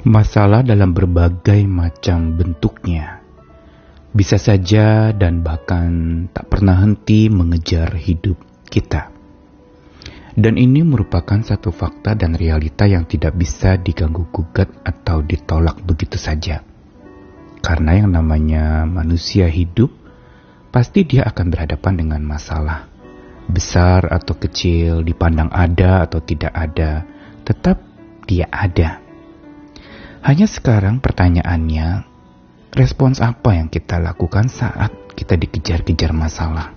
Masalah dalam berbagai macam bentuknya bisa saja dan bahkan tak pernah henti mengejar hidup kita. Dan ini merupakan satu fakta dan realita yang tidak bisa diganggu gugat atau ditolak begitu saja. Karena yang namanya manusia hidup, pasti dia akan berhadapan dengan masalah. Besar atau kecil, dipandang ada atau tidak ada, tetap dia ada. Hanya sekarang pertanyaannya, respons apa yang kita lakukan saat kita dikejar-kejar masalah?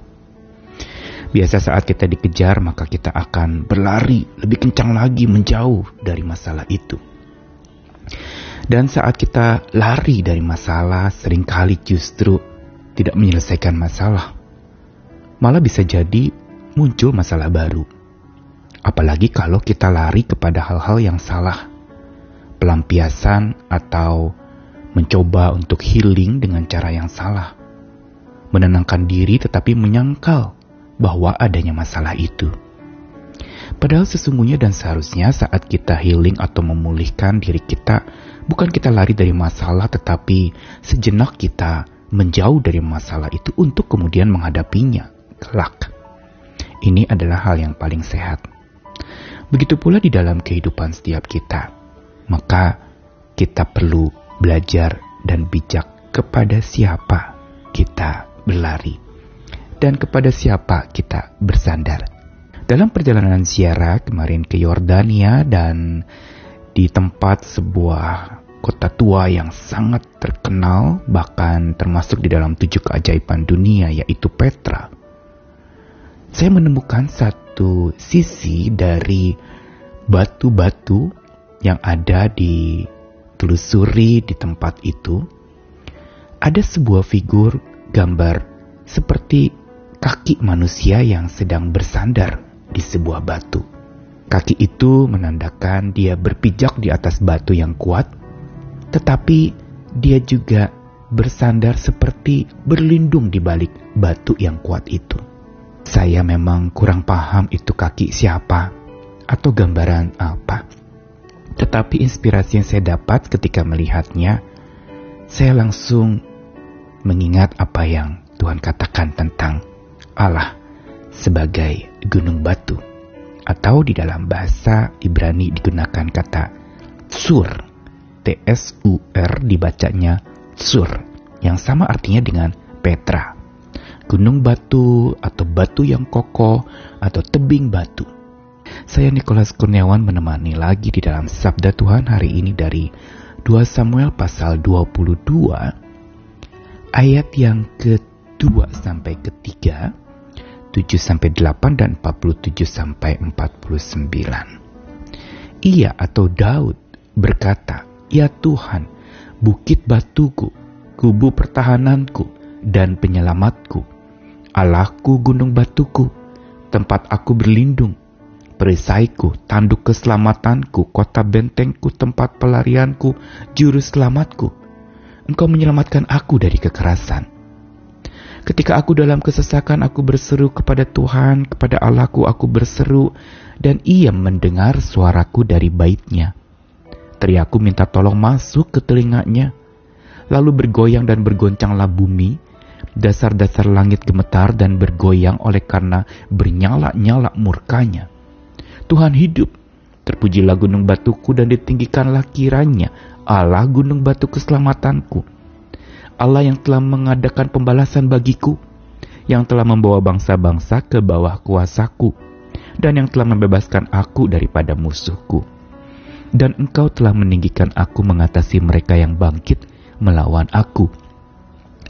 Biasa saat kita dikejar, maka kita akan berlari lebih kencang lagi menjauh dari masalah itu. Dan saat kita lari dari masalah, sering kali justru tidak menyelesaikan masalah. Malah bisa jadi muncul masalah baru. Apalagi kalau kita lari kepada hal-hal yang salah pelampiasan atau mencoba untuk healing dengan cara yang salah. Menenangkan diri tetapi menyangkal bahwa adanya masalah itu. Padahal sesungguhnya dan seharusnya saat kita healing atau memulihkan diri kita, bukan kita lari dari masalah tetapi sejenak kita menjauh dari masalah itu untuk kemudian menghadapinya kelak. Ini adalah hal yang paling sehat. Begitu pula di dalam kehidupan setiap kita maka kita perlu belajar dan bijak kepada siapa kita berlari dan kepada siapa kita bersandar. Dalam perjalanan ziarah kemarin ke Yordania dan di tempat sebuah kota tua yang sangat terkenal bahkan termasuk di dalam tujuh keajaiban dunia yaitu Petra. Saya menemukan satu sisi dari batu-batu yang ada di telusuri di tempat itu, ada sebuah figur gambar seperti kaki manusia yang sedang bersandar di sebuah batu. Kaki itu menandakan dia berpijak di atas batu yang kuat, tetapi dia juga bersandar seperti berlindung di balik batu yang kuat itu. Saya memang kurang paham itu kaki siapa atau gambaran apa. Tetapi inspirasi yang saya dapat ketika melihatnya, saya langsung mengingat apa yang Tuhan katakan tentang Allah sebagai gunung batu. Atau di dalam bahasa Ibrani digunakan kata sur. T-S-U-R dibacanya sur. Yang sama artinya dengan Petra. Gunung batu atau batu yang kokoh atau tebing batu. Saya Nikolas Kurniawan menemani lagi di dalam Sabda Tuhan hari ini dari 2 Samuel pasal 22 ayat yang kedua sampai ketiga 7 sampai 8 dan 47 sampai 49. Ia atau Daud berkata, "Ya Tuhan, bukit batuku, kubu pertahananku dan penyelamatku, Allahku gunung batuku, tempat aku berlindung, perisaiku, tanduk keselamatanku, kota bentengku, tempat pelarianku, juru selamatku. Engkau menyelamatkan aku dari kekerasan. Ketika aku dalam kesesakan, aku berseru kepada Tuhan, kepada Allahku aku berseru, dan ia mendengar suaraku dari baitnya. Teriaku minta tolong masuk ke telinganya, lalu bergoyang dan bergoncanglah bumi, dasar-dasar langit gemetar dan bergoyang oleh karena bernyala-nyala murkanya. Tuhan hidup. Terpujilah gunung batuku dan ditinggikanlah kiranya Allah gunung batu keselamatanku. Allah yang telah mengadakan pembalasan bagiku, yang telah membawa bangsa-bangsa ke bawah kuasaku, dan yang telah membebaskan aku daripada musuhku. Dan engkau telah meninggikan aku mengatasi mereka yang bangkit melawan aku.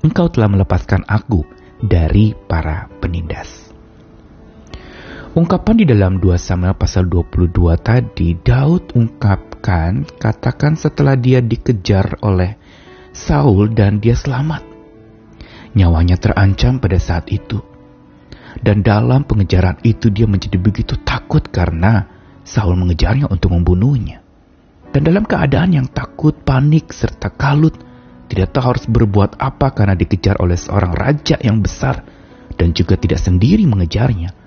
Engkau telah melepaskan aku dari para penindas. Ungkapan di dalam 2 Samuel pasal 22 tadi, Daud ungkapkan, katakan setelah dia dikejar oleh Saul dan dia selamat. Nyawanya terancam pada saat itu. Dan dalam pengejaran itu dia menjadi begitu takut karena Saul mengejarnya untuk membunuhnya. Dan dalam keadaan yang takut, panik, serta kalut, tidak tahu harus berbuat apa karena dikejar oleh seorang raja yang besar dan juga tidak sendiri mengejarnya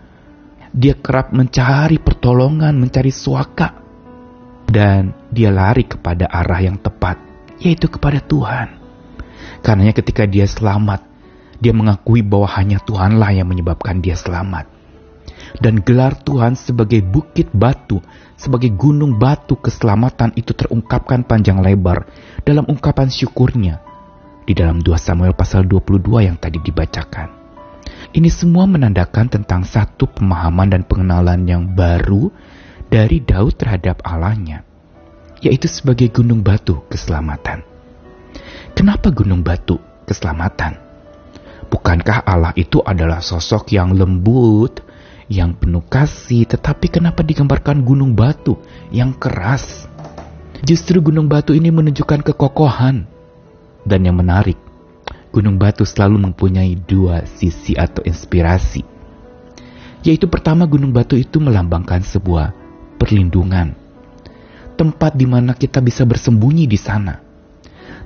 dia kerap mencari pertolongan, mencari suaka. dan dia lari kepada arah yang tepat, yaitu kepada Tuhan. Karenanya ketika dia selamat, dia mengakui bahwa hanya Tuhanlah yang menyebabkan dia selamat. Dan gelar Tuhan sebagai bukit batu, sebagai gunung batu keselamatan itu terungkapkan panjang lebar dalam ungkapan syukurnya di dalam 2 Samuel pasal 22 yang tadi dibacakan. Ini semua menandakan tentang satu pemahaman dan pengenalan yang baru dari Daud terhadap Allahnya, yaitu sebagai gunung batu keselamatan. Kenapa gunung batu keselamatan? Bukankah Allah itu adalah sosok yang lembut, yang penuh kasih, tetapi kenapa digambarkan gunung batu yang keras? Justru gunung batu ini menunjukkan kekokohan. Dan yang menarik, gunung batu selalu mempunyai dua sisi atau inspirasi. Yaitu pertama gunung batu itu melambangkan sebuah perlindungan. Tempat di mana kita bisa bersembunyi di sana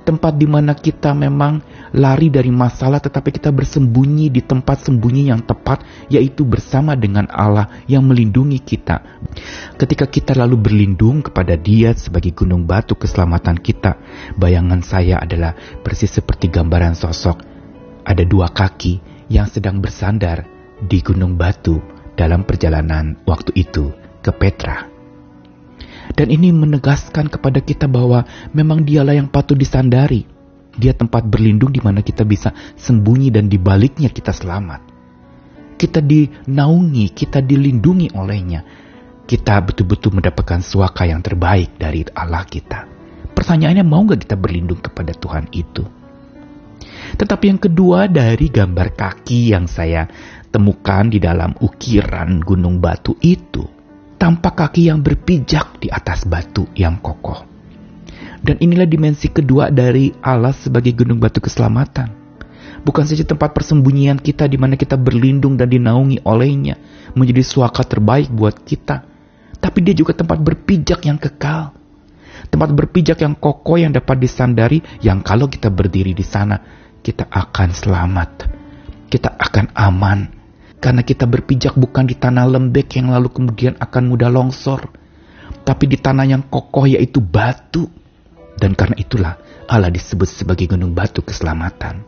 tempat di mana kita memang lari dari masalah tetapi kita bersembunyi di tempat sembunyi yang tepat yaitu bersama dengan Allah yang melindungi kita. Ketika kita lalu berlindung kepada Dia sebagai gunung batu keselamatan kita, bayangan saya adalah persis seperti gambaran sosok ada dua kaki yang sedang bersandar di gunung batu dalam perjalanan waktu itu ke Petra. Dan ini menegaskan kepada kita bahwa memang dialah yang patut disandari. Dia tempat berlindung di mana kita bisa sembunyi dan di baliknya kita selamat. Kita dinaungi, kita dilindungi olehnya. Kita betul-betul mendapatkan suaka yang terbaik dari Allah kita. Pertanyaannya mau gak kita berlindung kepada Tuhan itu? Tetapi yang kedua dari gambar kaki yang saya temukan di dalam ukiran gunung batu itu tampak kaki yang berpijak di atas batu yang kokoh. Dan inilah dimensi kedua dari Allah sebagai gunung batu keselamatan. Bukan saja tempat persembunyian kita di mana kita berlindung dan dinaungi olehnya, menjadi suaka terbaik buat kita. Tapi dia juga tempat berpijak yang kekal. Tempat berpijak yang kokoh yang dapat disandari, yang kalau kita berdiri di sana, kita akan selamat. Kita akan aman karena kita berpijak bukan di tanah lembek yang lalu kemudian akan mudah longsor. Tapi di tanah yang kokoh yaitu batu. Dan karena itulah Allah disebut sebagai gunung batu keselamatan.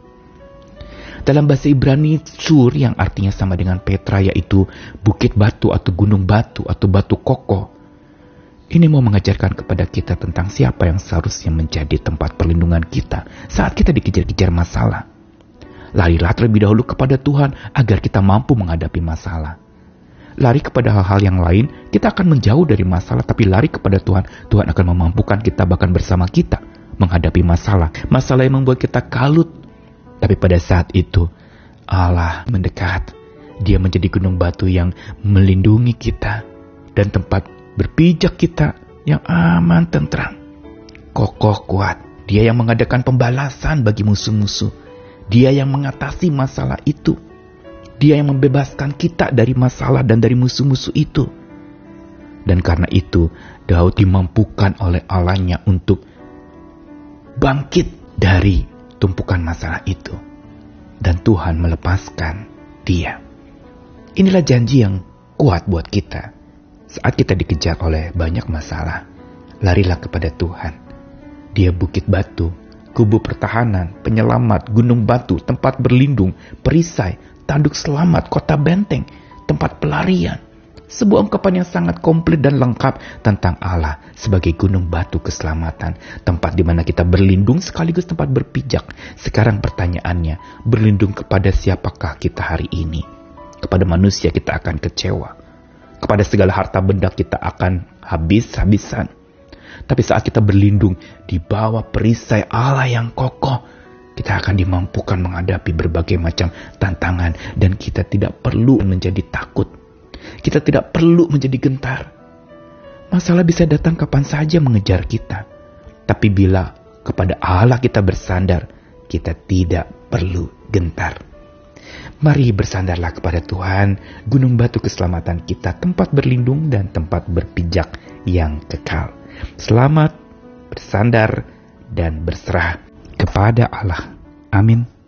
Dalam bahasa Ibrani, Sur yang artinya sama dengan Petra yaitu bukit batu atau gunung batu atau batu kokoh. Ini mau mengajarkan kepada kita tentang siapa yang seharusnya menjadi tempat perlindungan kita saat kita dikejar-kejar masalah. Larilah terlebih dahulu kepada Tuhan agar kita mampu menghadapi masalah. Lari kepada hal-hal yang lain, kita akan menjauh dari masalah, tapi lari kepada Tuhan, Tuhan akan memampukan kita bahkan bersama kita menghadapi masalah. Masalah yang membuat kita kalut. Tapi pada saat itu, Allah mendekat. Dia menjadi gunung batu yang melindungi kita dan tempat berpijak kita yang aman tentram. Kokoh kuat. Dia yang mengadakan pembalasan bagi musuh-musuh. Dia yang mengatasi masalah itu. Dia yang membebaskan kita dari masalah dan dari musuh-musuh itu. Dan karena itu, Daud dimampukan oleh Allahnya untuk bangkit dari tumpukan masalah itu. Dan Tuhan melepaskan dia. Inilah janji yang kuat buat kita. Saat kita dikejar oleh banyak masalah, larilah kepada Tuhan. Dia bukit batu kubu pertahanan, penyelamat, gunung batu, tempat berlindung, perisai, tanduk selamat, kota benteng, tempat pelarian. Sebuah ungkapan yang sangat komplit dan lengkap tentang Allah sebagai gunung batu keselamatan, tempat di mana kita berlindung sekaligus tempat berpijak. Sekarang pertanyaannya, berlindung kepada siapakah kita hari ini? Kepada manusia kita akan kecewa. Kepada segala harta benda kita akan habis-habisan tapi saat kita berlindung di bawah perisai Allah yang kokoh, kita akan dimampukan menghadapi berbagai macam tantangan dan kita tidak perlu menjadi takut. Kita tidak perlu menjadi gentar. Masalah bisa datang kapan saja mengejar kita. Tapi bila kepada Allah kita bersandar, kita tidak perlu gentar. Mari bersandarlah kepada Tuhan, gunung batu keselamatan kita, tempat berlindung dan tempat berpijak yang kekal. Selamat bersandar dan berserah kepada Allah. Amin.